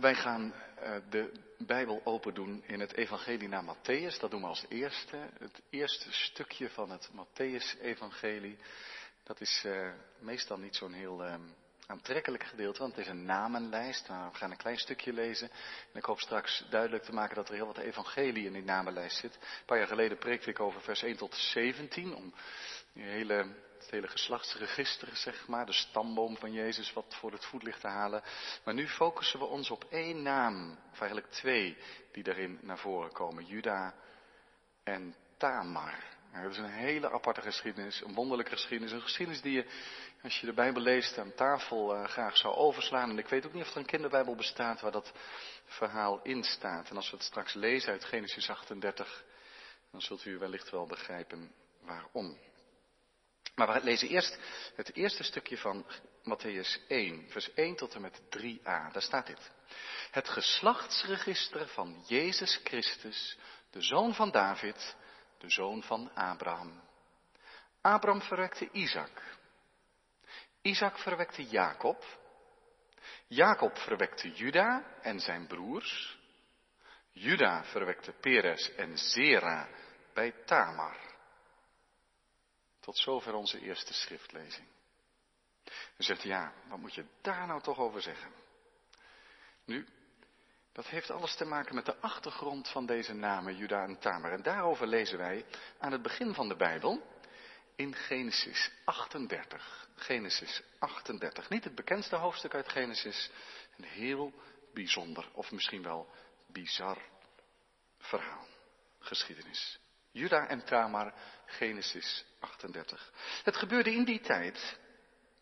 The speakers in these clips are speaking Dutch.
wij gaan uh, de Bijbel open doen in het Evangelie naar Matthäus. Dat doen we als eerste. Het eerste stukje van het Matthäus-evangelie. Dat is uh, meestal niet zo'n heel uh, aantrekkelijk gedeelte, want het is een namenlijst. Nou, we gaan een klein stukje lezen. En ik hoop straks duidelijk te maken dat er heel wat evangelie in die namenlijst zit. Een paar jaar geleden preekte ik over vers 1 tot 17, om die hele het hele geslachtsregister, zeg maar, de stamboom van Jezus, wat voor het voetlicht te halen. Maar nu focussen we ons op één naam, of eigenlijk twee, die daarin naar voren komen. Juda en Tamar. Nou, dat is een hele aparte geschiedenis, een wonderlijke geschiedenis. Een geschiedenis die je, als je de Bijbel leest, aan tafel uh, graag zou overslaan. En ik weet ook niet of er een kinderbijbel bestaat waar dat verhaal in staat. En als we het straks lezen uit Genesis 38, dan zult u wellicht wel begrijpen waarom. Maar we lezen eerst het eerste stukje van Matthäus 1, vers 1 tot en met 3a. Daar staat dit. Het geslachtsregister van Jezus Christus, de zoon van David, de zoon van Abraham. Abraham verwekte Isaac. Isaac verwekte Jacob. Jacob verwekte Juda en zijn broers. Juda verwekte Peres en Zera bij Tamar. Tot zover onze eerste schriftlezing. Dan zegt ja, wat moet je daar nou toch over zeggen? Nu, dat heeft alles te maken met de achtergrond van deze namen, Juda en Tamar. En daarover lezen wij aan het begin van de Bijbel in Genesis 38. Genesis 38. Niet het bekendste hoofdstuk uit Genesis. Een heel bijzonder, of misschien wel bizar verhaal. Geschiedenis. Juda en Tamar, Genesis 38. Het gebeurde in die tijd,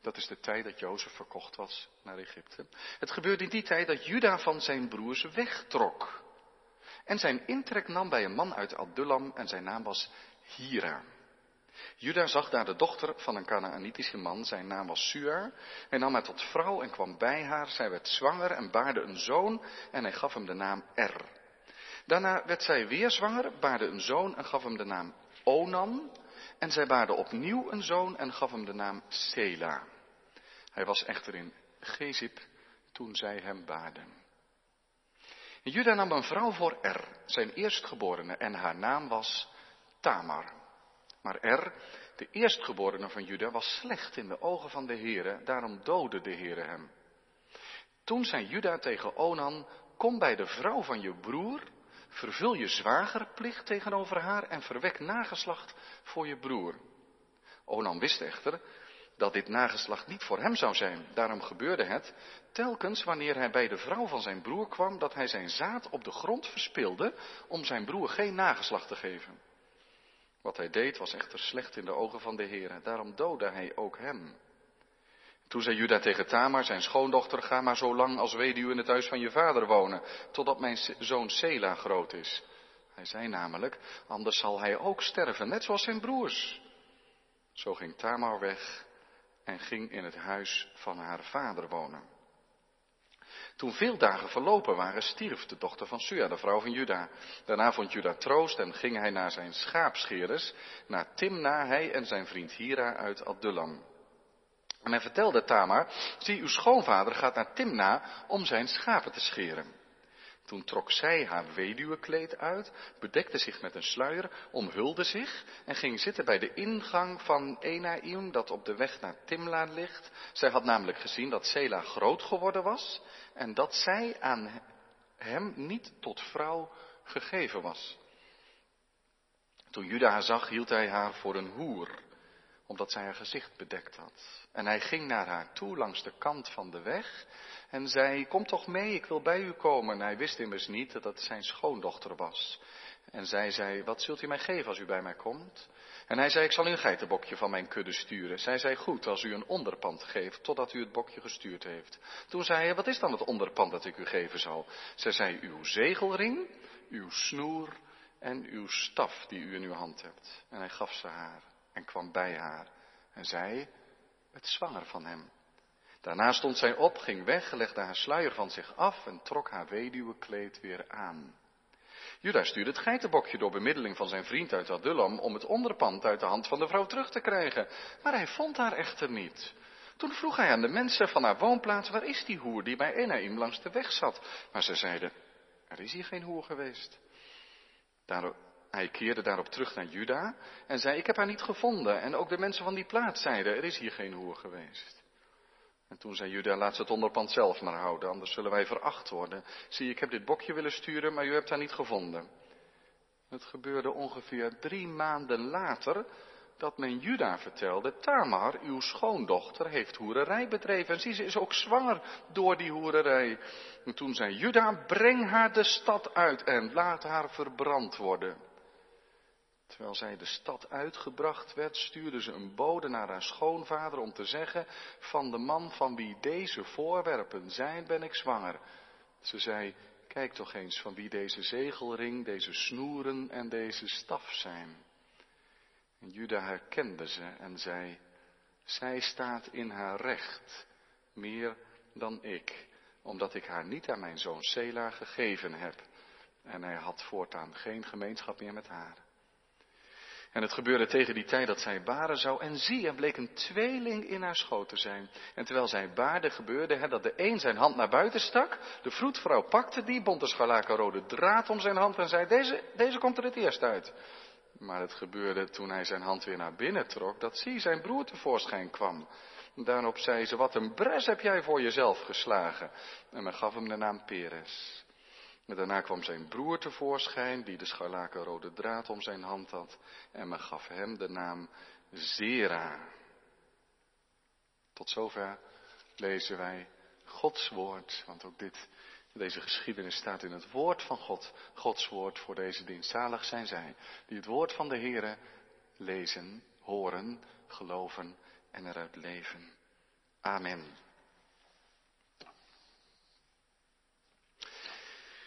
dat is de tijd dat Jozef verkocht was naar Egypte. Het gebeurde in die tijd dat Juda van zijn broers wegtrok. En zijn intrek nam bij een man uit Adullam en zijn naam was Hira. Juda zag daar de dochter van een Canaanitische man, zijn naam was Suar. Hij nam haar tot vrouw en kwam bij haar. Zij werd zwanger en baarde een zoon en hij gaf hem de naam Er. Daarna werd zij weer zwanger, baarde een zoon en gaf hem de naam Onan. En zij baarde opnieuw een zoon en gaf hem de naam Sela. Hij was echter in Gezip toen zij hem baarden. Juda nam een vrouw voor Er, zijn eerstgeborene, en haar naam was Tamar. Maar Er, de eerstgeborene van Juda, was slecht in de ogen van de Heere, daarom doodde de Heere hem. Toen zei Juda tegen Onan, kom bij de vrouw van je broer Vervul je zwagerplicht tegenover haar en verwek nageslacht voor je broer. Onan wist echter dat dit nageslacht niet voor hem zou zijn. Daarom gebeurde het telkens wanneer hij bij de vrouw van zijn broer kwam dat hij zijn zaad op de grond verspilde om zijn broer geen nageslacht te geven. Wat hij deed was echter slecht in de ogen van de Heer. Daarom doodde hij ook hem. Toen zei Juda tegen Tamar, zijn schoondochter, ga maar zo lang als weduwe in het huis van je vader wonen, totdat mijn zoon Sela groot is. Hij zei namelijk, anders zal hij ook sterven, net zoals zijn broers. Zo ging Tamar weg en ging in het huis van haar vader wonen. Toen veel dagen verlopen waren, stierf de dochter van Sua, de vrouw van Juda. Daarna vond Juda troost en ging hij naar zijn schaapscheres, naar Timna, hij en zijn vriend Hira uit Adullam. En hij vertelde Tamar, zie uw schoonvader gaat naar Timna om zijn schapen te scheren. Toen trok zij haar weduwekleed uit, bedekte zich met een sluier, omhulde zich en ging zitten bij de ingang van Enaim dat op de weg naar Timna ligt. Zij had namelijk gezien dat Sela groot geworden was en dat zij aan hem niet tot vrouw gegeven was. Toen Juda haar zag, hield hij haar voor een hoer omdat zij haar gezicht bedekt had. En hij ging naar haar toe langs de kant van de weg en zei, kom toch mee, ik wil bij u komen. En hij wist immers niet dat het zijn schoondochter was. En zij zei, wat zult u mij geven als u bij mij komt? En hij zei, ik zal u een geitenbokje van mijn kudde sturen. Zij zei, goed, als u een onderpand geeft, totdat u het bokje gestuurd heeft. Toen zei hij, wat is dan het onderpand dat ik u geven zal? Zij zei, uw zegelring, uw snoer en uw staf die u in uw hand hebt. En hij gaf ze haar en kwam bij haar en zei, het zwanger van hem. Daarna stond zij op, ging weg, legde haar sluier van zich af en trok haar weduwekleed weer aan. Juda stuurde het geitenbokje door bemiddeling van zijn vriend uit Adullam om het onderpand uit de hand van de vrouw terug te krijgen. Maar hij vond haar echter niet. Toen vroeg hij aan de mensen van haar woonplaats, waar is die hoer die bij Enaim langs de weg zat? Maar ze zeiden, er is hier geen hoer geweest. Daarop, hij keerde daarop terug naar Juda en zei, ik heb haar niet gevonden. En ook de mensen van die plaats zeiden, er is hier geen hoer geweest. En toen zei Juda, laat ze het onderpand zelf maar houden, anders zullen wij veracht worden. Zie, ik heb dit bokje willen sturen, maar u hebt haar niet gevonden. Het gebeurde ongeveer drie maanden later dat men Juda vertelde, Tamar, uw schoondochter, heeft hoererij bedreven. En zie, ze is ook zwanger door die hoererij. En toen zei Juda, breng haar de stad uit en laat haar verbrand worden. Terwijl zij de stad uitgebracht werd, stuurde ze een bode naar haar schoonvader om te zeggen, van de man van wie deze voorwerpen zijn, ben ik zwanger. Ze zei, kijk toch eens van wie deze zegelring, deze snoeren en deze staf zijn. En Juda herkende ze en zei, zij staat in haar recht, meer dan ik, omdat ik haar niet aan mijn zoon Sela gegeven heb. En hij had voortaan geen gemeenschap meer met haar. En het gebeurde tegen die tijd dat zij baren zou. En zie, er bleek een tweeling in haar schoot te zijn. En terwijl zij baarde, gebeurde het dat de een zijn hand naar buiten stak. De vroedvrouw pakte die, bond de scharlakenrode draad om zijn hand en zei, deze, deze komt er het eerst uit. Maar het gebeurde toen hij zijn hand weer naar binnen trok, dat zie zijn broer tevoorschijn kwam. Daarop zei ze, wat een bres heb jij voor jezelf geslagen. En men gaf hem de naam Peres. En daarna kwam zijn broer tevoorschijn, die de scharlakenrode draad om zijn hand had. En men gaf hem de naam Zera. Tot zover lezen wij Gods woord, want ook dit deze geschiedenis staat in het woord van God, Gods woord voor deze dienst. Zalig zijn zij die het woord van de Heere lezen, horen, geloven en eruit leven. Amen.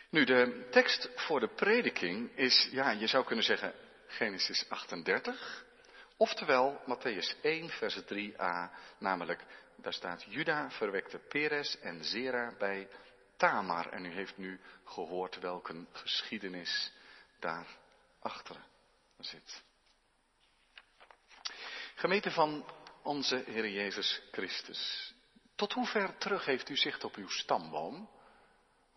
Nu, de tekst voor de prediking is, ja, je zou kunnen zeggen Genesis 38, oftewel Matthäus 1, vers 3a, namelijk daar staat Juda verwekte Peres en Zera bij Tamar. En u heeft nu gehoord welke geschiedenis daarachter zit. Gemeente van onze Heer Jezus Christus. Tot hoe ver terug heeft u zicht op uw stamboom?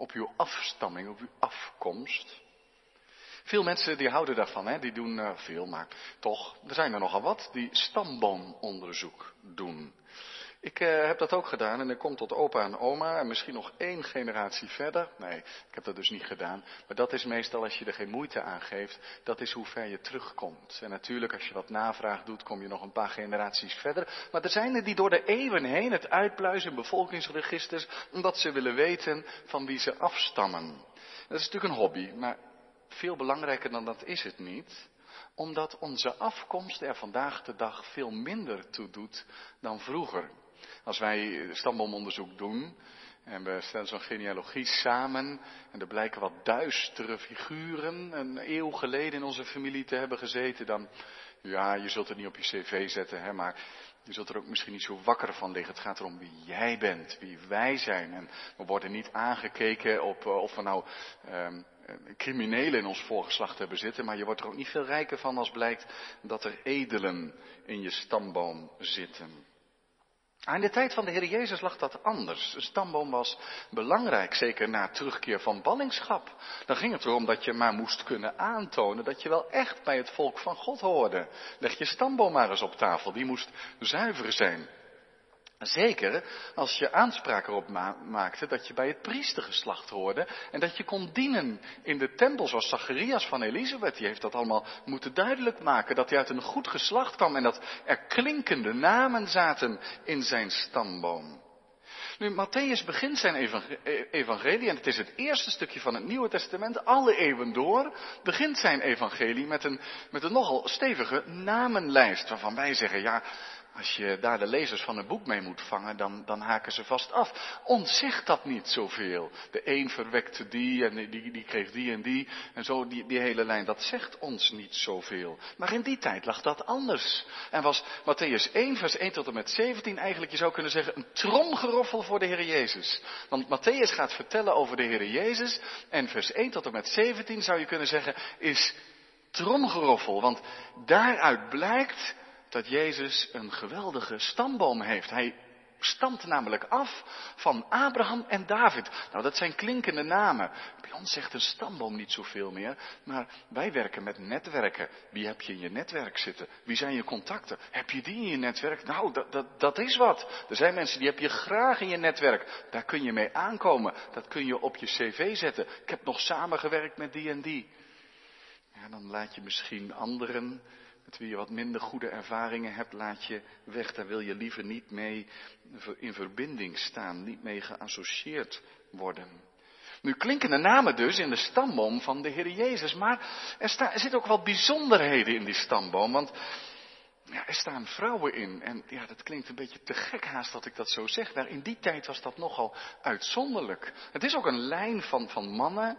Op uw afstamming, op uw afkomst? Veel mensen die houden daarvan, hè? die doen uh, veel, maar toch, er zijn er nogal wat die stamboomonderzoek doen. Ik uh, heb dat ook gedaan en ik kom tot opa en oma en misschien nog één generatie verder. Nee, ik heb dat dus niet gedaan. Maar dat is meestal als je er geen moeite aan geeft, dat is hoe ver je terugkomt. En natuurlijk als je wat navraag doet, kom je nog een paar generaties verder. Maar er zijn er die door de eeuwen heen het uitpluizen in bevolkingsregisters, omdat ze willen weten van wie ze afstammen. Dat is natuurlijk een hobby, maar veel belangrijker dan dat is het niet omdat onze afkomst er vandaag de dag veel minder toe doet dan vroeger. Als wij stamboomonderzoek doen en we stellen zo'n genealogie samen en er blijken wat duistere figuren een eeuw geleden in onze familie te hebben gezeten, dan, ja, je zult het niet op je cv zetten, hè, maar je zult er ook misschien niet zo wakker van liggen. Het gaat erom wie jij bent, wie wij zijn. En we worden niet aangekeken op uh, of we nou um, criminelen in ons voorgeslacht hebben zitten, maar je wordt er ook niet veel rijker van als blijkt dat er edelen in je stamboom zitten. In de tijd van de Heer Jezus lag dat anders. De stamboom was belangrijk, zeker na terugkeer van ballingschap. Dan ging het erom dat je maar moest kunnen aantonen dat je wel echt bij het volk van God hoorde. Leg je stamboom maar eens op tafel, die moest zuiver zijn. Zeker als je aanspraak erop maakte dat je bij het priestergeslacht hoorde en dat je kon dienen in de tempel zoals Zacharias van Elisabeth. Die heeft dat allemaal moeten duidelijk maken dat hij uit een goed geslacht kwam en dat er klinkende namen zaten in zijn stamboom. Nu, Matthäus begint zijn e-, evangelie, en het is het eerste stukje van het Nieuwe Testament, alle eeuwen door, begint zijn evangelie met een, met een nogal stevige namenlijst, waarvan wij zeggen, ja, als je daar de lezers van een boek mee moet vangen, dan, dan haken ze vast af. Ons zegt dat niet zoveel. De een verwekte die en die, die kreeg die en die. En zo die, die hele lijn, dat zegt ons niet zoveel. Maar in die tijd lag dat anders. En was Matthäus 1, vers 1 tot en met 17 eigenlijk, je zou kunnen zeggen, een tromgeroffel voor de Heer Jezus. Want Matthäus gaat vertellen over de Heer Jezus. En vers 1 tot en met 17 zou je kunnen zeggen, is tromgeroffel. Want daaruit blijkt dat Jezus een geweldige stamboom heeft. Hij stamt namelijk af van Abraham en David. Nou, dat zijn klinkende namen. Bij ons zegt een stamboom niet zoveel meer, maar wij werken met netwerken. Wie heb je in je netwerk zitten? Wie zijn je contacten? Heb je die in je netwerk? Nou, dat, dat, dat is wat. Er zijn mensen die heb je graag in je netwerk. Daar kun je mee aankomen. Dat kun je op je cv zetten. Ik heb nog samengewerkt met die en die. Ja, dan laat je misschien anderen met wie je wat minder goede ervaringen hebt, laat je weg. Daar wil je liever niet mee in verbinding staan, niet mee geassocieerd worden. Nu klinken de namen dus in de stamboom van de Heer Jezus, maar er, sta, zitten ook wat bijzonderheden in die stamboom, want ja, er staan vrouwen in. En ja, dat klinkt een beetje te gek haast dat ik dat zo zeg, maar in die tijd was dat nogal uitzonderlijk. Het is ook een lijn van, van mannen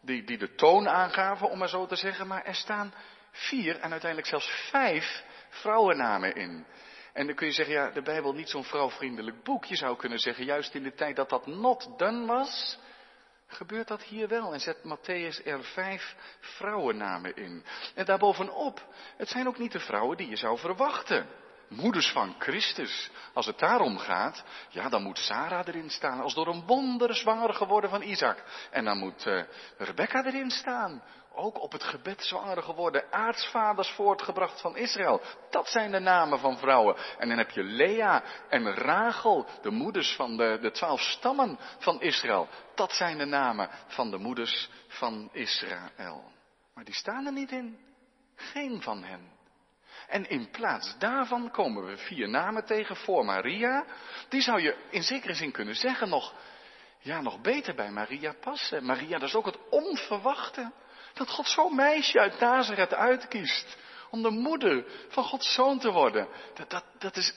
die, die de toon aangaven, om maar zo te zeggen, maar er staan vier en uiteindelijk zelfs vijf vrouwennamen in. En dan kun je zeggen, ja, de Bijbel niet zo'n vrouwvriendelijk boek. Je zou kunnen zeggen, juist in de tijd dat dat not done was, gebeurt dat hier wel. En zet Matthäus er vijf vrouwennamen in. En daarbovenop, het zijn ook niet de vrouwen die je zou verwachten. Moeders van Christus. Als het daarom gaat, ja, dan moet Sarah erin staan. Als door een wonder zwanger geworden van Isaac. En dan moet uh, Rebecca erin staan ook op het gebed zwanger geworden, aartsvaders voortgebracht van Israël. Dat zijn de namen van vrouwen. En dan heb je Lea en Rachel, de moeders van de, de twaalf stammen van Israël. Dat zijn de namen van de moeders van Israël. Maar die staan er niet in. Geen van hen. En in plaats daarvan komen we vier namen tegen voor Maria. Die zou je in zekere zin kunnen zeggen nog, ja, nog beter bij Maria passen. Maria, dat is ook het onverwachte. Dat God zo'n meisje uit Nazareth uitkiest. Om de moeder van Gods zoon te worden. Dat, dat, dat is,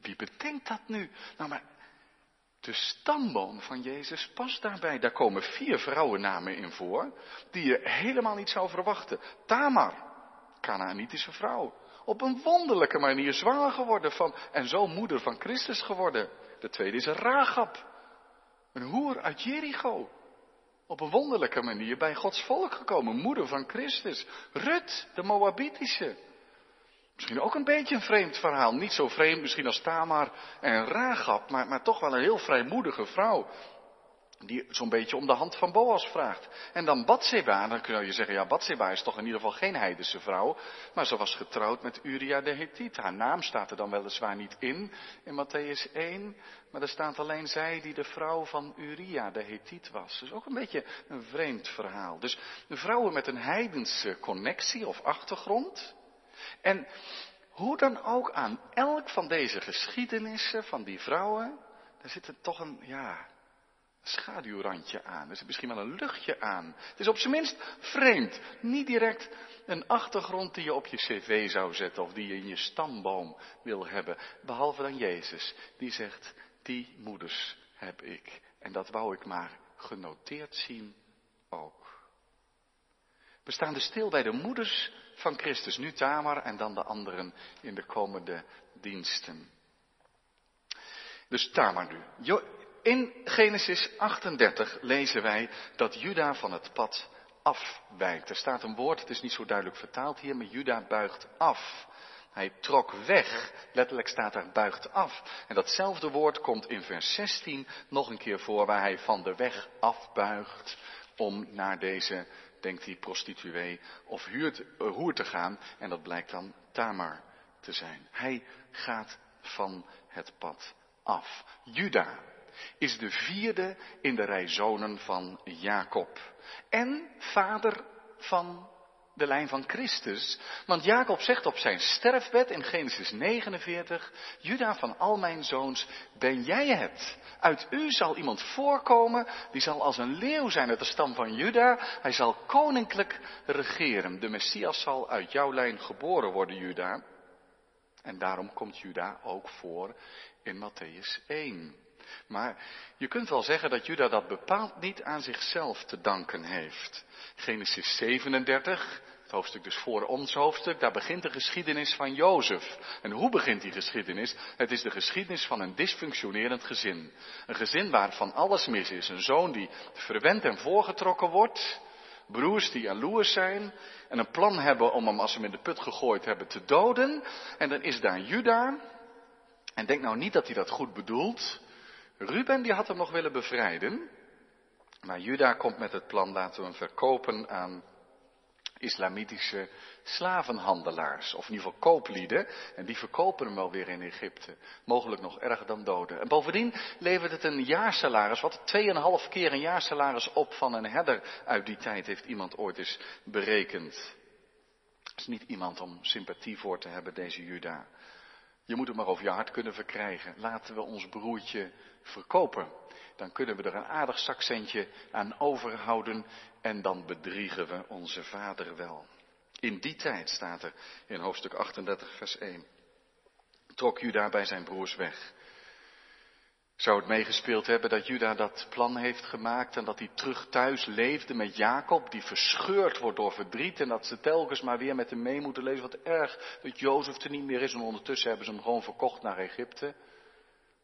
wie bedenkt dat nu? Nou, maar de stamboom van Jezus past daarbij. Daar komen vier vrouwennamen in voor, die je helemaal niet zou verwachten. Tamar, Canaanitische vrouw. Op een wonderlijke manier zwanger geworden van, en zo moeder van Christus geworden. De tweede is Ragab, een hoer uit Jericho op een wonderlijke manier bij Gods volk gekomen. Moeder van Christus. Rut, de Moabitische. Misschien ook een beetje een vreemd verhaal. Niet zo vreemd misschien als Tamar en Ragab, maar, maar toch wel een heel vrijmoedige vrouw die zo'n beetje om de hand van Boas vraagt. En dan Batseba, dan kun je zeggen, ja, Batseba is toch in ieder geval geen heidense vrouw, maar ze was getrouwd met Uria de Hethiet. Haar naam staat er dan weliswaar niet in, in Matthäus 1, maar er staat alleen zij die de vrouw van Uria de Hethiet was. Dus ook een beetje een vreemd verhaal. Dus vrouwen met een heidense connectie of achtergrond. En hoe dan ook aan elk van deze geschiedenissen van die vrouwen, daar zit er toch een, ja, schaduwrandje aan. Er zit misschien wel een luchtje aan. Het is op zijn minst vreemd. Niet direct een achtergrond die je op je cv zou zetten of die je in je stamboom wil hebben. Behalve dan Jezus, die zegt, die moeders heb ik. En dat wou ik maar genoteerd zien ook. We staan dus stil bij de moeders van Christus, nu Tamar en dan de anderen in de komende diensten. Dus Tamar nu. In Genesis 38 lezen wij dat Juda van het pad afwijkt. Er staat een woord, het is niet zo duidelijk vertaald hier, maar Juda buigt af. Hij trok weg. Letterlijk staat daar buigt af. En datzelfde woord komt in vers 16 nog een keer voor, waar hij van de weg afbuigt om naar deze, denkt hij, prostituee of huur uh, hoer te gaan. En dat blijkt dan Tamar te zijn. Hij gaat van het pad af. Juda, is de vierde in de rij zonen van Jacob. En vader van de lijn van Christus. Want Jacob zegt op zijn sterfbed in Genesis 49, Juda van al mijn zoons, ben jij het? Uit u zal iemand voorkomen, die zal als een leeuw zijn uit de stam van Juda. Hij zal koninklijk regeren. De Messias zal uit jouw lijn geboren worden, Juda. En daarom komt Juda ook voor in Matthäus 1. Maar je kunt wel zeggen dat Juda dat bepaald niet aan zichzelf te danken heeft. Genesis 37, het hoofdstuk dus voor ons hoofdstuk, daar begint de geschiedenis van Jozef. En hoe begint die geschiedenis? Het is de geschiedenis van een dysfunctionerend gezin. Een gezin waar van alles mis is. Een zoon die verwend en voorgetrokken wordt. Broers die jaloers zijn en een plan hebben om hem als ze hem in de put gegooid hebben te doden. En dan is daar Juda, En denk nou niet dat hij dat goed bedoelt. Ruben die had hem nog willen bevrijden. Maar Juda komt met het plan, laten we hem verkopen aan islamitische slavenhandelaars, of in ieder geval kooplieden, en die verkopen hem wel weer in Egypte. Mogelijk nog erger dan doden. En bovendien levert het een jaarsalaris, wat 2,5 keer een jaarsalaris op van een herder uit die tijd, heeft iemand ooit eens berekend. Het is niet iemand om sympathie voor te hebben, deze Juda. Je moet het maar over je hart kunnen verkrijgen. Laten we ons broertje verkopen. Dan kunnen we er een aardig zakcentje aan overhouden en dan bedriegen we onze vader wel. In die tijd staat er in hoofdstuk 38, vers 1. Trok Juda bij zijn broers weg. Zou het meegespeeld hebben dat Juda dat plan heeft gemaakt en dat hij terug thuis leefde met Jacob, die verscheurd wordt door verdriet en dat ze telkens maar weer met hem mee moeten lezen. Wat erg dat Jozef er niet meer is en ondertussen hebben ze hem gewoon verkocht naar Egypte.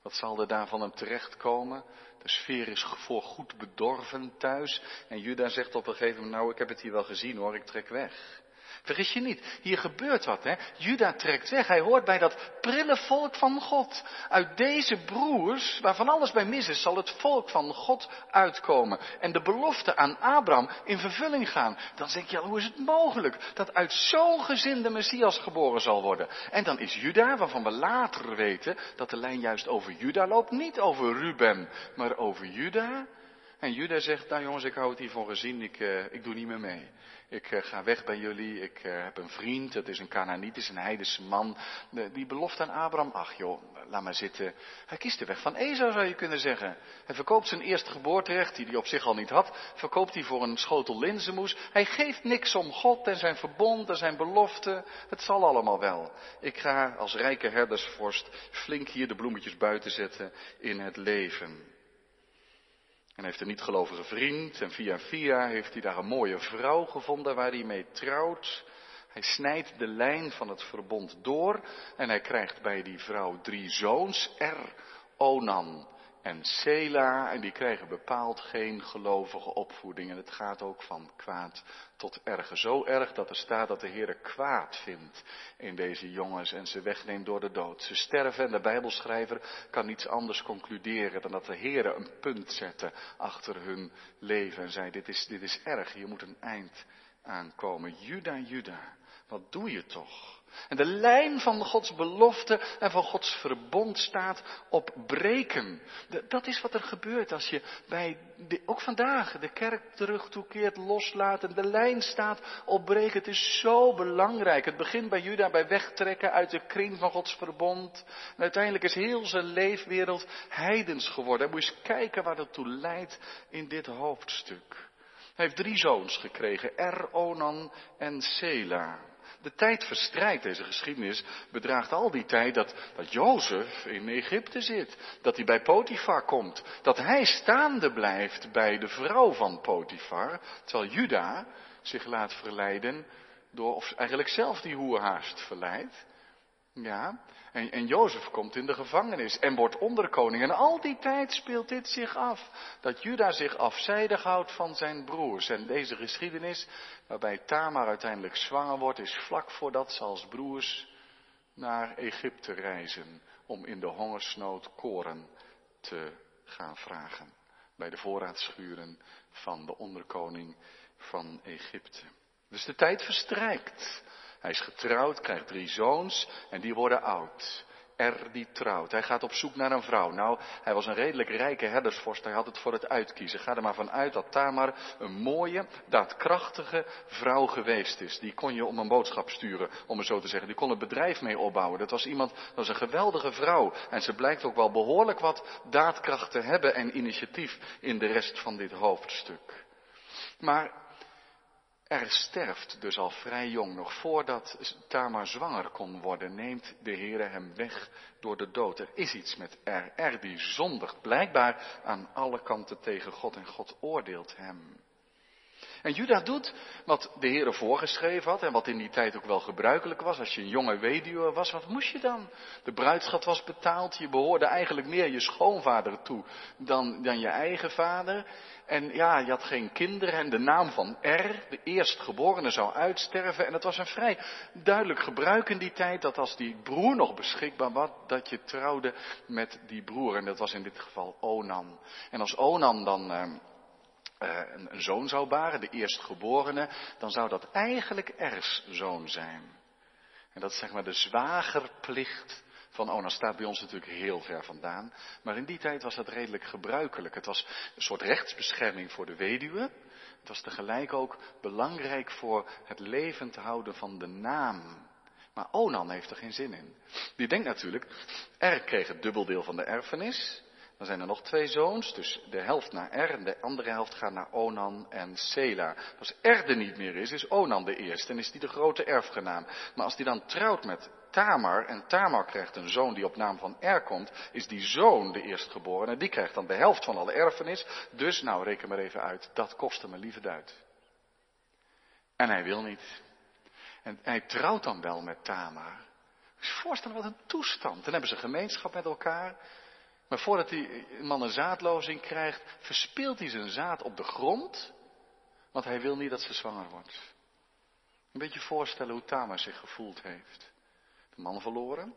Wat zal er daar van hem terechtkomen? De sfeer is voor goed bedorven thuis. En Juda zegt op een gegeven moment, nou ik heb het hier wel gezien hoor, ik trek weg. Vergis je niet, hier gebeurt wat, hè? Juda trekt weg. Hij hoort bij dat prille volk van God. Uit deze broers, waarvan alles bij mis is, zal het volk van God uitkomen. En de belofte aan Abraham in vervulling gaan. Dan denk je, hoe is het mogelijk dat uit zo'n gezin de Messias geboren zal worden? En dan is Juda, waarvan we later weten dat de lijn juist over Juda loopt. Niet over Ruben, maar over Juda. En Juda zegt, nou jongens, ik hou het hier voor gezien, ik, uh, ik doe niet meer mee. Ik uh, ga weg bij jullie, ik uh, heb een vriend, het is een Canaaniet, is een heidense man. Die belofte aan Abraham, ach joh, laat maar zitten. Hij kiest de weg van Esau zou je kunnen zeggen. Hij verkoopt zijn eerste geboorterecht, die hij op zich al niet had, verkoopt hij voor een schotel linzenmoes. Hij geeft niks om God en zijn verbond en zijn belofte. Het zal allemaal wel. Ik ga als rijke herdersvorst flink hier de bloemetjes buiten zetten in het leven. En heeft een niet-gelovige vriend. En via via heeft hij daar een mooie vrouw gevonden waar hij mee trouwt. Hij snijdt de lijn van het verbond door en hij krijgt bij die vrouw drie zoons, Er, Onan en Sela. En die krijgen bepaald geen gelovige opvoeding. En het gaat ook van kwaad tot erger. Zo erg dat er staat dat de Heer kwaad vindt in deze jongens en ze wegneemt door de dood. Ze sterven en de Bijbelschrijver kan niets anders concluderen dan dat de Heer een punt zette achter hun leven. En zei, dit is, dit is erg, hier moet een eind aankomen. Juda, Juda, wat doe je toch? En de lijn van Gods belofte en van Gods verbond staat op breken. dat is wat er gebeurt als je ook vandaag, de kerk terug toekeert, loslaat. En de lijn staat op breken. Het is zo belangrijk. Het begint bij Juda bij wegtrekken uit de kring van Gods verbond. En uiteindelijk is heel zijn leefwereld heidens geworden. En moet je eens kijken waar dat toe leidt in dit hoofdstuk. Hij heeft drie zoons gekregen, Er, Onan en Sela. De tijd verstrijkt, deze geschiedenis bedraagt al die tijd dat, dat Jozef in Egypte zit. Dat hij bij Potifar komt. Dat hij staande blijft bij de vrouw van Potifar. Terwijl Juda zich laat verleiden door, of eigenlijk zelf die hoerhaast verleidt. Ja, en, en Jozef komt in de gevangenis en wordt onderkoning. En al die tijd speelt dit zich af. Dat Juda zich afzijdig houdt van zijn broers. En deze geschiedenis, waarbij Tamar uiteindelijk zwanger wordt, is vlak voordat ze als broers naar Egypte reizen. Om in de hongersnood koren te gaan vragen. Bij de voorraadschuren van de onderkoning van Egypte. Dus de tijd verstrijkt. Hij is getrouwd, krijgt drie zoons en die worden oud. Er die trouwt. Hij gaat op zoek naar een vrouw. Nou, hij was een redelijk rijke herdersvorst. Hij had het voor het uitkiezen. Ga er maar vanuit dat Tamar een mooie, daadkrachtige vrouw geweest is. Die kon je om een boodschap sturen, om het zo te zeggen. Die kon het bedrijf mee opbouwen. Dat was iemand, dat was een geweldige vrouw. En ze blijkt ook wel behoorlijk wat daadkracht te hebben en initiatief in de rest van dit hoofdstuk. Maar er sterft dus al vrij jong, nog voordat Tamar zwanger kon worden, neemt de Heer hem weg door de dood. Er is iets met Er. Er die zondigt blijkbaar aan alle kanten tegen God en God oordeelt hem. En Juda doet wat de Heer voorgeschreven had en wat in die tijd ook wel gebruikelijk was. Als je een jonge weduwe was, wat moest je dan? De bruidschat was betaald, je behoorde eigenlijk meer je schoonvader toe dan, dan je eigen vader. En ja, je had geen kinderen en de naam van R, de eerstgeborene, zou uitsterven. En het was een vrij duidelijk gebruik in die tijd dat als die broer nog beschikbaar was, dat je trouwde met die broer. En dat was in dit geval Onan. En als Onan dan... Uh, een, een, zoon zou baren, de eerstgeborene, dan zou dat eigenlijk erfzoon zijn. En dat is zeg maar de zwagerplicht van Onan. Staat bij ons natuurlijk heel ver vandaan. Maar in die tijd was dat redelijk gebruikelijk. Het was een soort rechtsbescherming voor de weduwe. Het was tegelijk ook belangrijk voor het levend houden van de naam. Maar Onan heeft er geen zin in. Die denkt natuurlijk, Er kreeg het dubbeldeel van de erfenis. Dan zijn er nog twee zoons, dus de helft naar Er en de andere helft gaat naar Onan en Sela. Als Er er niet meer is, is Onan de eerste en is die de grote erfgenaam. Maar als die dan trouwt met Tamar en Tamar krijgt een zoon die op naam van Er komt, is die zoon de eerstgeborene. Die krijgt dan de helft van alle erfenis. Dus, nou reken maar even uit, dat kostte me lieve duit. En hij wil niet. En hij trouwt dan wel met Tamar. Je voorstellen wat een toestand. Dan hebben ze gemeenschap met elkaar. Maar voordat die man een zaadlozing krijgt, verspeelt hij zijn zaad op de grond. Want hij wil niet dat ze zwanger wordt. Een beetje voorstellen hoe Tamar zich gevoeld heeft. De man verloren.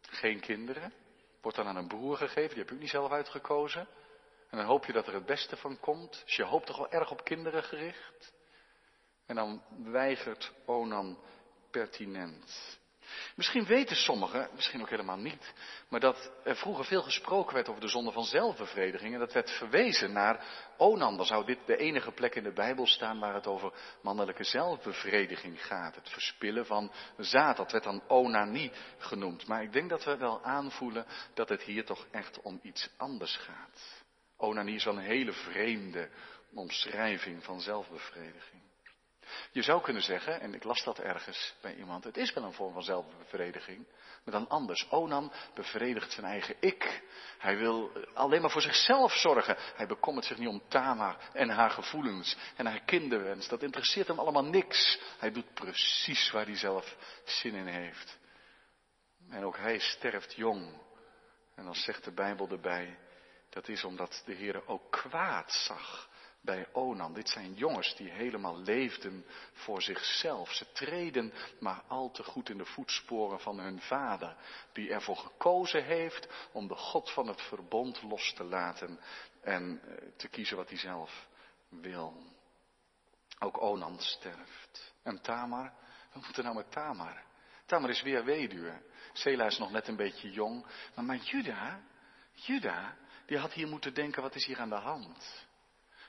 Geen kinderen. Wordt dan aan een broer gegeven, die heb ook niet zelf uitgekozen. En dan hoop je dat er het beste van komt. Dus je hoopt toch wel erg op kinderen gericht. En dan weigert Onan pertinent. Misschien weten sommigen, misschien ook helemaal niet, maar dat er vroeger veel gesproken werd over de zonde van zelfbevrediging. En dat werd verwezen naar Onan. Dan zou dit de enige plek in de Bijbel staan waar het over mannelijke zelfbevrediging gaat. Het verspillen van zaad. Dat werd dan onanie genoemd. Maar ik denk dat we wel aanvoelen dat het hier toch echt om iets anders gaat. Onanie is wel een hele vreemde omschrijving van zelfbevrediging. Je zou kunnen zeggen, en ik las dat ergens bij iemand, het is wel een vorm van zelfbevrediging, maar dan anders. Onan bevredigt zijn eigen ik. Hij wil alleen maar voor zichzelf zorgen. Hij bekommert zich niet om Tamar en haar gevoelens en haar kinderwens. Dat interesseert hem allemaal niks. Hij doet precies waar hij zelf zin in heeft. En ook hij sterft jong. En dan zegt de Bijbel erbij, dat is omdat de Heer ook kwaad zag bij Onan. Dit zijn jongens die helemaal leefden voor zichzelf. Ze treden maar al te goed in de voetsporen van hun vader, die ervoor gekozen heeft om de God van het verbond los te laten en eh, te kiezen wat hij zelf wil. Ook Onan sterft. En Tamar, wat moet er nou met Tamar? Tamar is weer weduwe. Sela is nog net een beetje jong. Maar, maar Juda, Juda, die had hier moeten denken, wat is hier aan de hand?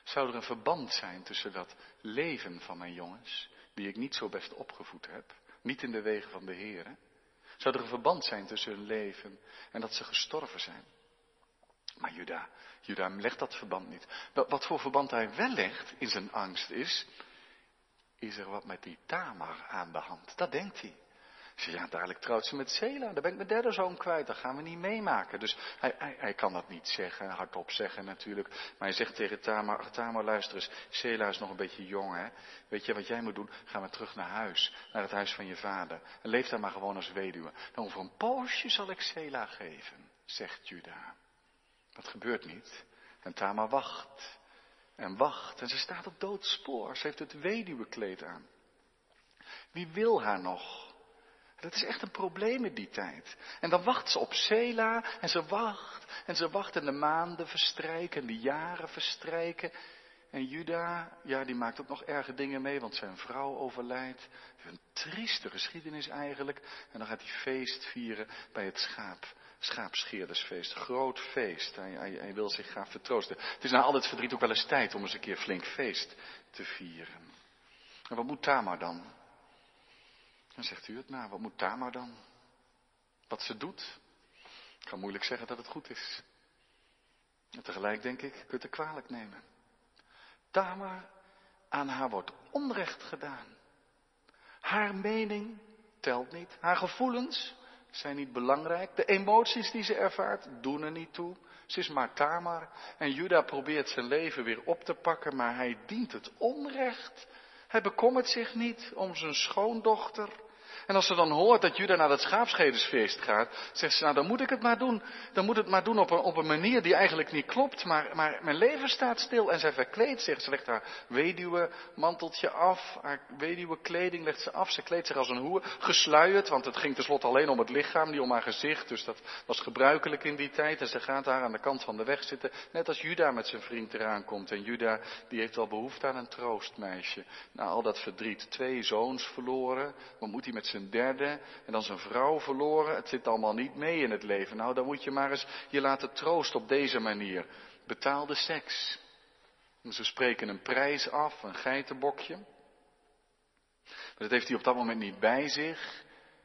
Zou er een verband zijn tussen dat leven van mijn jongens, die ik niet zo best opgevoed heb, niet in de wegen van de Heer? Zou er een verband zijn tussen hun leven en dat ze gestorven zijn? Maar Juda, Juda legt dat verband niet. Wat voor verband hij wel legt in zijn angst is, is er wat met die Tamar aan de hand. Dat denkt hij. Ze ja, dadelijk trouwt ze met Sela. Dan ben ik mijn derde zoon kwijt. Dat gaan we niet meemaken. Dus hij, hij, kan dat niet zeggen, hardop zeggen natuurlijk. Maar hij zegt tegen Tamar, Tamar luister eens, Sela is nog een beetje jong hè. Weet je wat jij moet doen? Ga maar terug naar huis. Naar het huis van je vader. En leef daar maar gewoon als weduwe. Dan over een poosje zal ik Sela geven, zegt Juda. Dat gebeurt niet. En Tamar wacht. En wacht. En ze staat op doodspoor. Ze heeft het weduwekleed aan. Wie wil haar nog? Dat is echt een probleem in die tijd. En dan wacht ze op Sela en ze wacht en ze wacht en de maanden verstrijken en de jaren verstrijken. En Juda, ja, die maakt ook nog erge dingen mee, want zijn vrouw overlijdt. Een trieste geschiedenis eigenlijk. En dan gaat hij feest vieren bij het schaap, schaapscheerdersfeest. Groot feest. Hij, hij, wil zich graag vertroosten. Het is na al het verdriet ook wel eens tijd om eens een keer flink feest te vieren. En wat moet Tamar dan? Dan zegt u het, nou, wat moet Tamar dan? Wat ze doet? Ik kan moeilijk zeggen dat het goed is. En tegelijk denk ik, kunt het kwalijk nemen. Tamar, aan haar wordt onrecht gedaan. Haar mening telt niet. Haar gevoelens zijn niet belangrijk. De emoties die ze ervaart doen er niet toe. Ze is maar Tamar. En Juda probeert zijn leven weer op te pakken, maar hij dient het onrecht. Hij bekommert zich niet om zijn schoondochter. En als ze dan hoort dat Juda naar het schaapschedersfeest gaat, zegt ze, nou dan moet ik het maar doen. Dan moet het maar doen op een, op een manier die eigenlijk niet klopt, maar, maar mijn leven staat stil. En zij verkleedt zich, ze legt haar weduwe manteltje af, haar weduwe kleding legt ze af. Ze kleedt zich als een hoer, gesluierd, want het ging tenslotte alleen om het lichaam, niet om haar gezicht. Dus dat was gebruikelijk in die tijd. En ze gaat daar aan de kant van de weg zitten, net als Juda met zijn vriend eraan komt. En Juda, die heeft wel behoefte aan een troostmeisje. Nou, al dat verdriet, twee zoons verloren, wat moet hij met zijn derde en dan zijn vrouw verloren. Het zit allemaal niet mee in het leven. Nou, dan moet je maar eens je laten troosten op deze manier. Betaalde seks. En ze spreken een prijs af, een geitenbokje. Maar dat heeft hij op dat moment niet bij zich.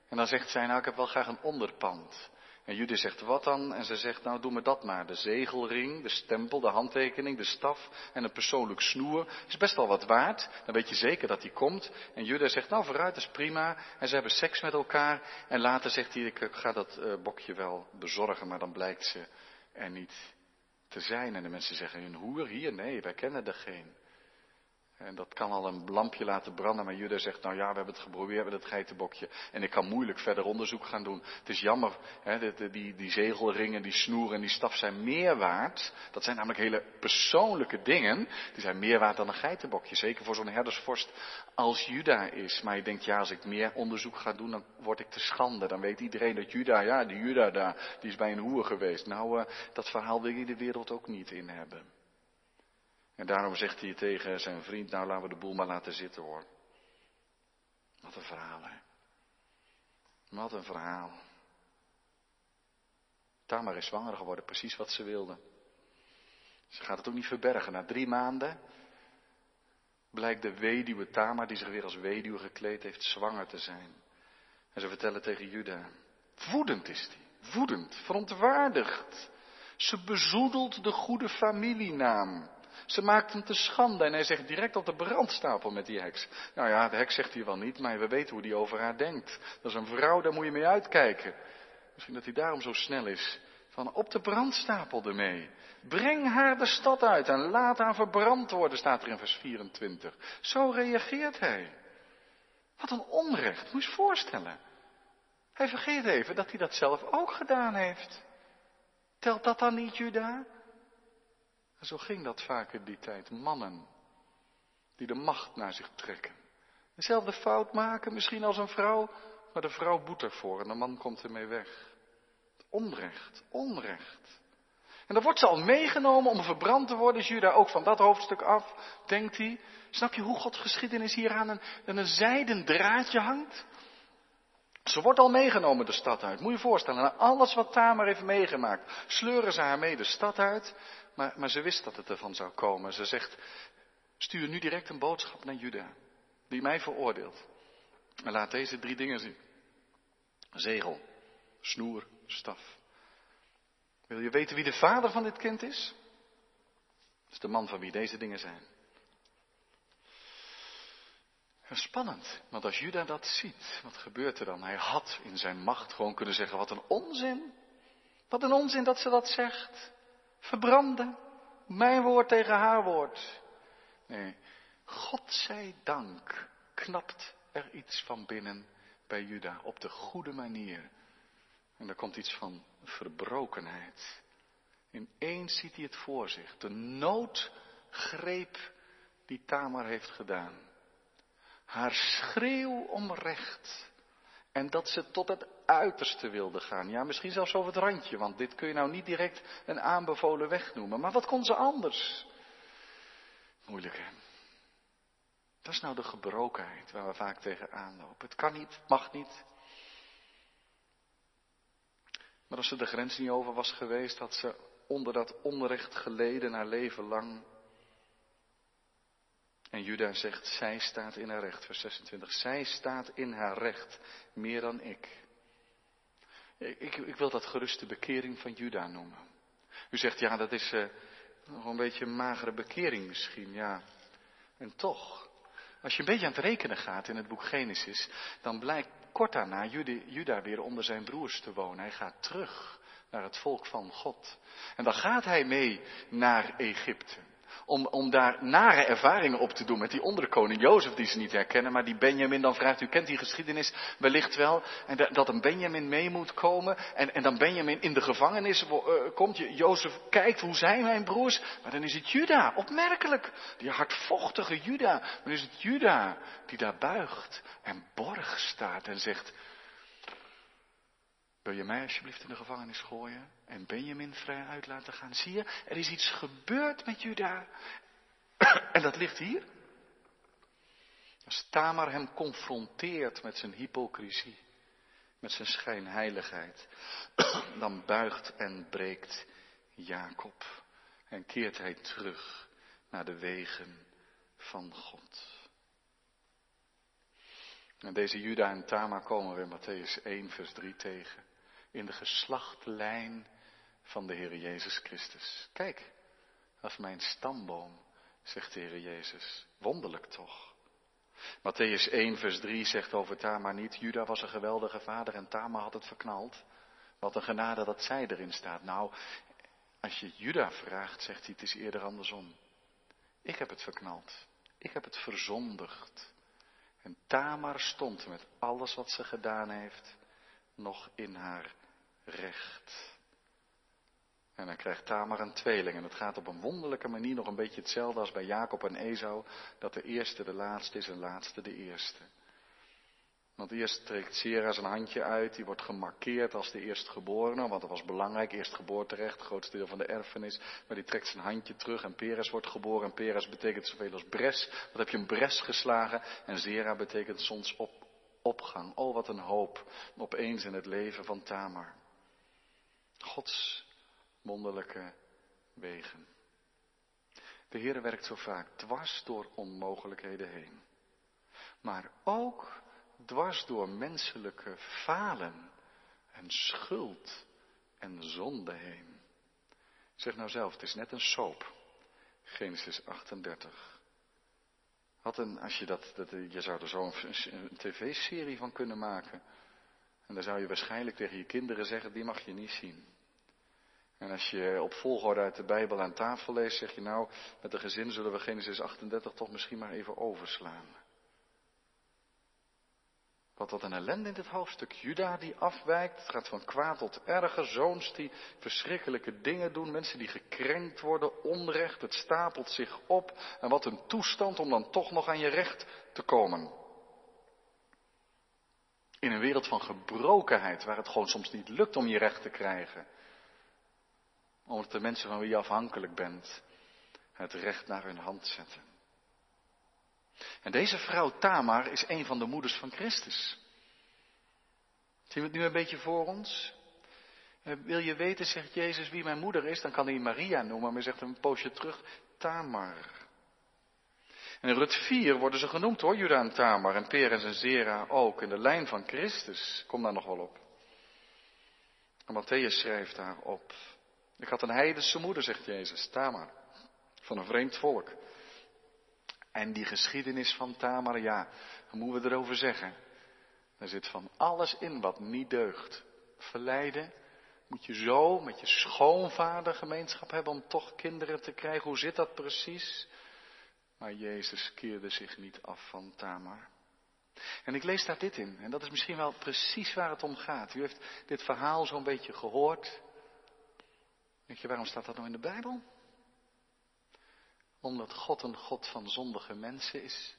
En dan zegt zij, nou ik heb wel graag een onderpand. En Judith zegt, wat dan? En ze zegt, nou doe me dat maar. De zegelring, de stempel, de handtekening, de staf en een persoonlijk snoer. Is best wel wat waard. Dan weet je zeker dat hij komt. En Judith zegt, nou vooruit, is prima. En ze hebben seks met elkaar. En later zegt hij, ik ga dat uh, bokje wel bezorgen. Maar dan blijkt ze er niet te zijn. En de mensen zeggen, een hoer hier? Nee, wij kennen er geen. En dat kan al een lampje laten branden, maar Juda zegt, nou ja, we hebben het geprobeerd met het geitenbokje. En ik kan moeilijk verder onderzoek gaan doen. Het is jammer, hè, die, die, die zegelringen, die snoer en die staf zijn meer waard. Dat zijn namelijk hele persoonlijke dingen. Die zijn meer waard dan een geitenbokje. Zeker voor zo'n herdersvorst als Juda is. Maar je denkt, ja, als ik meer onderzoek ga doen, dan word ik te schande. Dan weet iedereen dat Juda, ja, die Juda daar, die is bij een hoer geweest. Nou, uh, dat verhaal wil je de wereld ook niet in hebben. En daarom zegt hij tegen zijn vriend, nou laten we de boel maar laten zitten hoor. Wat een verhaal hè. Wat een verhaal. Tamar is zwanger geworden, precies wat ze wilde. Ze gaat het ook niet verbergen. Na drie maanden blijkt de weduwe Tamar, die zich weer als weduwe gekleed heeft, zwanger te zijn. En ze vertellen tegen Juda, woedend is die, woedend, verontwaardigd. Ze bezoedelt de goede familienaam. Ze maakt hem te schande en hij zegt direct op de brandstapel met die heks. Nou ja, de heks zegt hier wel niet, maar we weten hoe die over haar denkt. Dat is een vrouw, daar moet je mee uitkijken. Misschien dat hij daarom zo snel is. Van op de brandstapel ermee. Breng haar de stad uit en laat haar verbrand worden, staat er in vers 24. Zo reageert hij. Wat een onrecht, moet je je voorstellen. Hij vergeet even dat hij dat zelf ook gedaan heeft. Telt dat dan niet, Juda? En zo ging dat vaak in die tijd. Mannen die de macht naar zich trekken. Dezelfde fout maken, misschien als een vrouw, maar de vrouw boet ervoor en de man komt ermee weg. Onrecht, onrecht. En dan wordt ze al meegenomen om verbrand te worden, Juda ook van dat hoofdstuk af, denkt hij. Snap je hoe Gods geschiedenis hier aan een, een zijden draadje hangt? Ze wordt al meegenomen de stad uit. Moet je je voorstellen, na alles wat Tamar heeft meegemaakt, sleuren ze haar mee de stad uit. Maar, maar ze wist dat het ervan zou komen. Ze zegt, stuur nu direct een boodschap naar Juda, die mij veroordeelt. En laat deze drie dingen zien. Zegel, snoer, staf. Wil je weten wie de vader van dit kind is? Dat is de man van wie deze dingen zijn. Spannend, want als Juda dat ziet, wat gebeurt er dan? Hij had in zijn macht gewoon kunnen zeggen, wat een onzin. Wat een onzin dat ze dat zegt. Verbranden. Mijn woord tegen haar woord. Nee, God zij dank knapt er iets van binnen bij Juda op de goede manier. En er komt iets van verbrokenheid. Ineens ziet hij het voor zich. De noodgreep die Tamar heeft gedaan. Haar schreeuw om recht. En dat ze tot het uiterste wilde gaan. Ja, misschien zelfs over het randje, want dit kun je nou niet direct een aanbevolen weg noemen. Maar wat kon ze anders? Moeilijk hè. Dat is nou de gebrokenheid waar we vaak tegen aanlopen. Het kan niet, mag niet. Maar als ze de grens niet over was geweest, had ze onder dat onrecht geleden haar leven lang. En Juda zegt, zij staat in haar recht, vers 26. Zij staat in haar recht, meer dan ik. Ik, ik wil dat gerust de bekering van Juda noemen. U zegt, ja, dat is uh, nog een beetje een magere bekering misschien, ja. En toch, als je een beetje aan het rekenen gaat in het boek Genesis, dan blijkt kort daarna Juda weer onder zijn broers te wonen. Hij gaat terug naar het volk van God. En dan gaat hij mee naar Egypte om, om daar nare ervaringen op te doen met die onderkoning Jozef die ze niet herkennen, maar die Benjamin dan vraagt, u kent die geschiedenis wellicht wel, en dat een Benjamin mee moet komen en, en dan Benjamin in de gevangenis uh, komt, Jozef kijkt, hoe zijn mijn broers? Maar dan is het Juda, opmerkelijk, die hardvochtige Juda, dan is het Juda die daar buigt en borg staat en zegt, wil je mij alsjeblieft in de gevangenis gooien en Benjamin vrij uit laten gaan? Zie je, er is iets gebeurd met Juda. en dat ligt hier. Als Tamar hem confronteert met zijn hypocrisie, met zijn schijnheiligheid, dan buigt en breekt Jacob en keert hij terug naar de wegen van God. En deze Juda en Tamar komen we in Matthäus 1, vers 3 tegen in de geslachtlijn van de Heer Jezus Christus. Kijk, is mijn stamboom, zegt de Heer Jezus. Wonderlijk toch? Matthäus 1, vers 3 zegt over Tamar niet, Juda was een geweldige vader en Tamar had het verknald. Wat een genade dat zij erin staat. Nou, als je Juda vraagt, zegt hij, het is eerder andersom. Ik heb het verknald. Ik heb het verzondigd. En Tamar stond met alles wat ze gedaan heeft nog in haar recht. En dan krijgt Tamar een tweeling. En het gaat op een wonderlijke manier nog een beetje hetzelfde als bij Jacob en Esau. Dat de eerste de laatste is en de laatste de eerste. Want eerst trekt Sera zijn handje uit, die wordt gemarkeerd als de eerstgeborene, want dat was belangrijk, eerstgeboorterecht, het grootste deel van de erfenis. Maar die trekt zijn handje terug en Peres wordt geboren en Peres betekent zoveel als bres. Wat heb je een bres geslagen en Zera betekent soms op, opgang. Oh, wat een hoop opeens in het leven van Tamar. Gods wonderlijke wegen. De Heer werkt zo vaak dwars door onmogelijkheden heen. Maar ook dwars door menselijke falen en schuld en zonde heen. Zeg nou zelf, het is net een soap. Genesis 38. Had een, als je, dat, dat, je zou er zo een tv-serie van kunnen maken. En dan zou je waarschijnlijk tegen je kinderen zeggen, die mag je niet zien. En als je op volgorde uit de Bijbel aan tafel leest, zeg je nou, met de gezin zullen we Genesis 38 toch misschien maar even overslaan. Wat wat een ellende in dit hoofdstuk. Juda die afwijkt, het gaat van kwaad tot erger, zoons die verschrikkelijke dingen doen, mensen die gekrenkt worden, onrecht, het stapelt zich op. En wat een toestand om dan toch nog aan je recht te komen. In een wereld van gebrokenheid, waar het gewoon soms niet lukt om je recht te krijgen. Omdat de mensen van wie je afhankelijk bent, het recht naar hun hand zetten. En deze vrouw Tamar is een van de moeders van Christus. Zien we het nu een beetje voor ons? Eh, wil je weten, zegt Jezus, wie mijn moeder is? Dan kan hij Maria noemen, maar hij zegt een poosje terug, Tamar. En in Rut 4 worden ze genoemd hoor, Juda en Tamar en Peres en Zera ook, in de lijn van Christus. Kom daar nog wel op. En Matthäus schrijft daarop. Ik had een heidense moeder, zegt Jezus, Tamar, van een vreemd volk. En die geschiedenis van Tamar, ja, wat moeten we erover zeggen? Er zit van alles in wat niet deugt. Verleiden, moet je zo met je schoonvader gemeenschap hebben om toch kinderen te krijgen? Hoe zit dat precies? Maar Jezus keerde zich niet af van Tamar. En ik lees daar dit in, en dat is misschien wel precies waar het om gaat. U heeft dit verhaal zo'n beetje gehoord. Weet je, waarom staat dat nou in de Bijbel? Omdat God een God van zondige mensen is.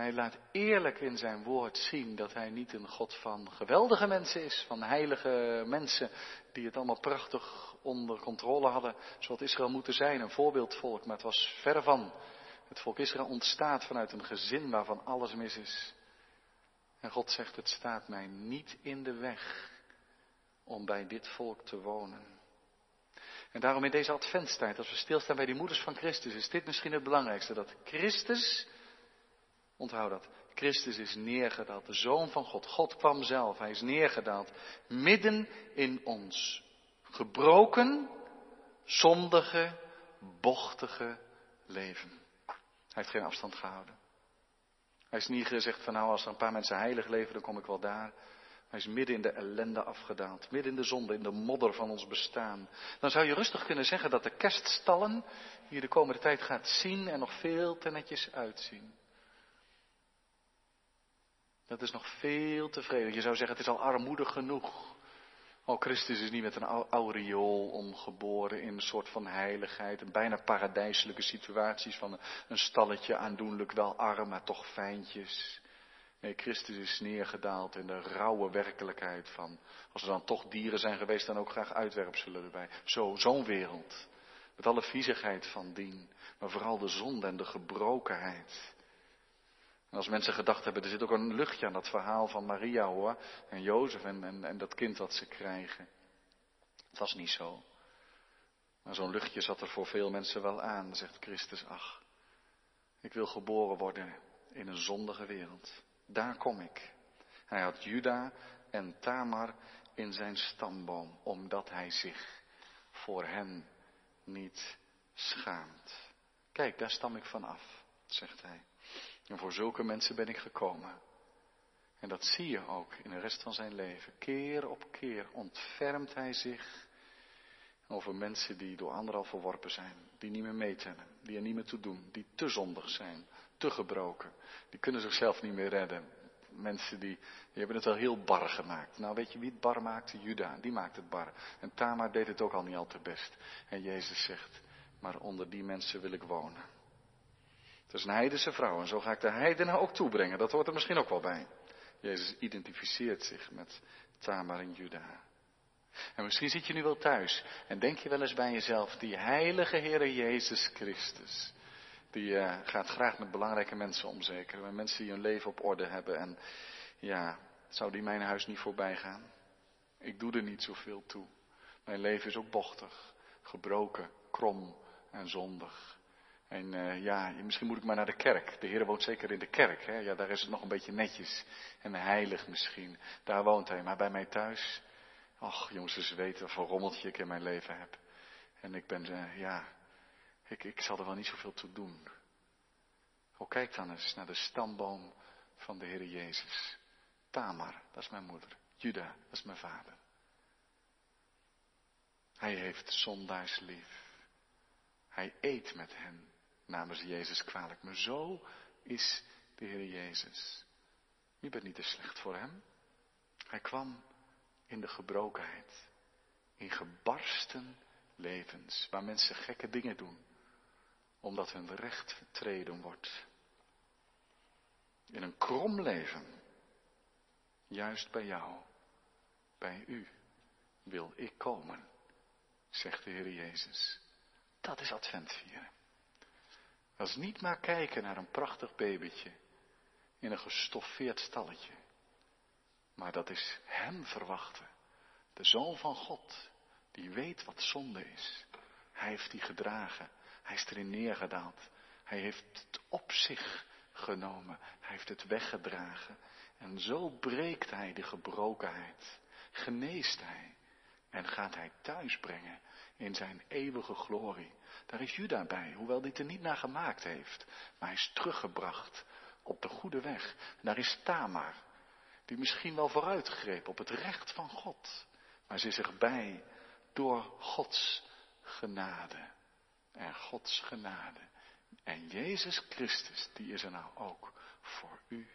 Hij laat eerlijk in zijn woord zien dat hij niet een God van geweldige mensen is, van heilige mensen die het allemaal prachtig onder controle hadden, zoals Israël moeten zijn, een voorbeeldvolk, maar het was verre van. Het volk Israël ontstaat vanuit een gezin waarvan alles mis is. En God zegt, het staat mij niet in de weg om bij dit volk te wonen. En daarom in deze adventstijd, als we stilstaan bij die moeders van Christus, is dit misschien het belangrijkste. Dat Christus, onthoud dat, Christus is neergedaald, de Zoon van God. God kwam zelf, hij is neergedaald, midden in ons. Gebroken, zondige, bochtige leven. Hij heeft geen afstand gehouden. Hij is niet gezegd van nou als er een paar mensen heilig leven, dan kom ik wel daar. Hij is midden in de ellende afgedaald, midden in de zonde, in de modder van ons bestaan. Dan zou je rustig kunnen zeggen dat de kerststallen hier de komende tijd gaat zien en nog veel te netjes uitzien. Dat is nog veel te. Je zou zeggen, het is al armoedig genoeg. Oh, Christus is niet met een aureool omgeboren in een soort van heiligheid. Een bijna paradijselijke situaties van een stalletje aandoenlijk wel arm, maar toch fijntjes. Nee, Christus is neergedaald in de rauwe werkelijkheid van, als er dan toch dieren zijn geweest, dan ook graag uitwerpselen erbij. Zo, zo'n wereld. Met alle viezigheid van dien, maar vooral de zonde en de gebrokenheid. En als mensen gedacht hebben, er zit ook een luchtje aan dat verhaal van Maria hoor, en Jozef en, en, en dat kind wat ze krijgen. Het was niet zo. Maar zo'n luchtje zat er voor veel mensen wel aan, zegt Christus, ach, ik wil geboren worden in een zondige wereld. Daar kom ik. Hij had Juda en Tamar in zijn stamboom, omdat hij zich voor hen niet schaamt. Kijk, daar stam ik van af, zegt hij. En voor zulke mensen ben ik gekomen. En dat zie je ook in de rest van zijn leven. Keer op keer ontfermt hij zich over mensen die door anderen al verworpen zijn. Die niet meer meetellen, die er niet meer toe doen, die te zondig zijn, te gebroken. Die kunnen zichzelf niet meer redden. Mensen die, die hebben het wel heel bar gemaakt. Nou weet je wie het bar maakte? Juda, die maakt het bar. En Tamar deed het ook al niet al te best. En Jezus zegt, maar onder die mensen wil ik wonen. Het is een heidense vrouw en zo ga ik de heidenen ook toebrengen. Dat hoort er misschien ook wel bij. Jezus identificeert zich met Tamar en Juda. En misschien zit je nu wel thuis en denk je wel eens bij jezelf, die heilige Heere Jezus Christus, die uh, gaat graag met belangrijke mensen omzekeren, met mensen die hun leven op orde hebben. En ja, zou die mijn huis niet voorbij gaan? Ik doe er niet zoveel toe. Mijn leven is ook bochtig, gebroken, krom en zondig. En uh, ja, misschien moet ik maar naar de kerk. De Heer woont zeker in de kerk. Hè? Ja, daar is het nog een beetje netjes en heilig misschien. Daar woont Hij. Maar bij mij thuis, ach jongens, ze weten wat voor rommeltje ik in mijn leven heb. En ik ben, uh, ja, ik, ik zal er wel niet zoveel toe doen. Oh, kijk dan eens naar de stamboom van de Heer Jezus. Tamar, dat is mijn moeder. Juda, dat is mijn vader. Hij heeft zondaars lief. Hij eet met hen namens Jezus kwalijk. Maar zo is de Heer Jezus. Je bent niet te slecht voor Hem. Hij kwam in de gebrokenheid, in gebarsten levens, waar mensen gekke dingen doen, omdat hun recht vertreden wordt. In een krom leven, juist bij jou, bij u, wil ik komen, zegt de Heer Jezus. Dat is Advent vieren. Dat is niet maar kijken naar een prachtig babytje in een gestoffeerd stalletje. Maar dat is Hem verwachten. De Zoon van God, die weet wat zonde is. Hij heeft die gedragen. Hij is erin neergedaald. Hij heeft het op zich genomen. Hij heeft het weggedragen. En zo breekt hij de gebrokenheid. Geneest hij. En gaat hij thuis brengen in zijn eeuwige glorie. Daar is Juda bij, hoewel dit er niet naar gemaakt heeft. Maar hij is teruggebracht op de goede weg. Daar is Tamar, die misschien wel vooruitgreep op het recht van God. Maar ze is erbij door Gods genade. En Gods genade. En Jezus Christus, die is er nou ook voor u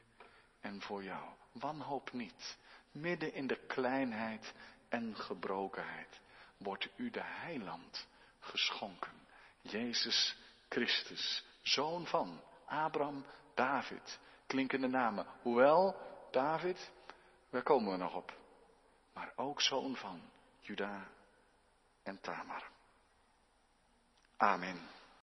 en voor jou. Wanhoop niet. Midden in de kleinheid en gebrokenheid wordt u de heiland geschonken. Jezus Christus, zoon van Abraham, David. Klinkende namen. Hoewel, David, waar komen we nog op? Maar ook zoon van Juda en Tamar. Amen.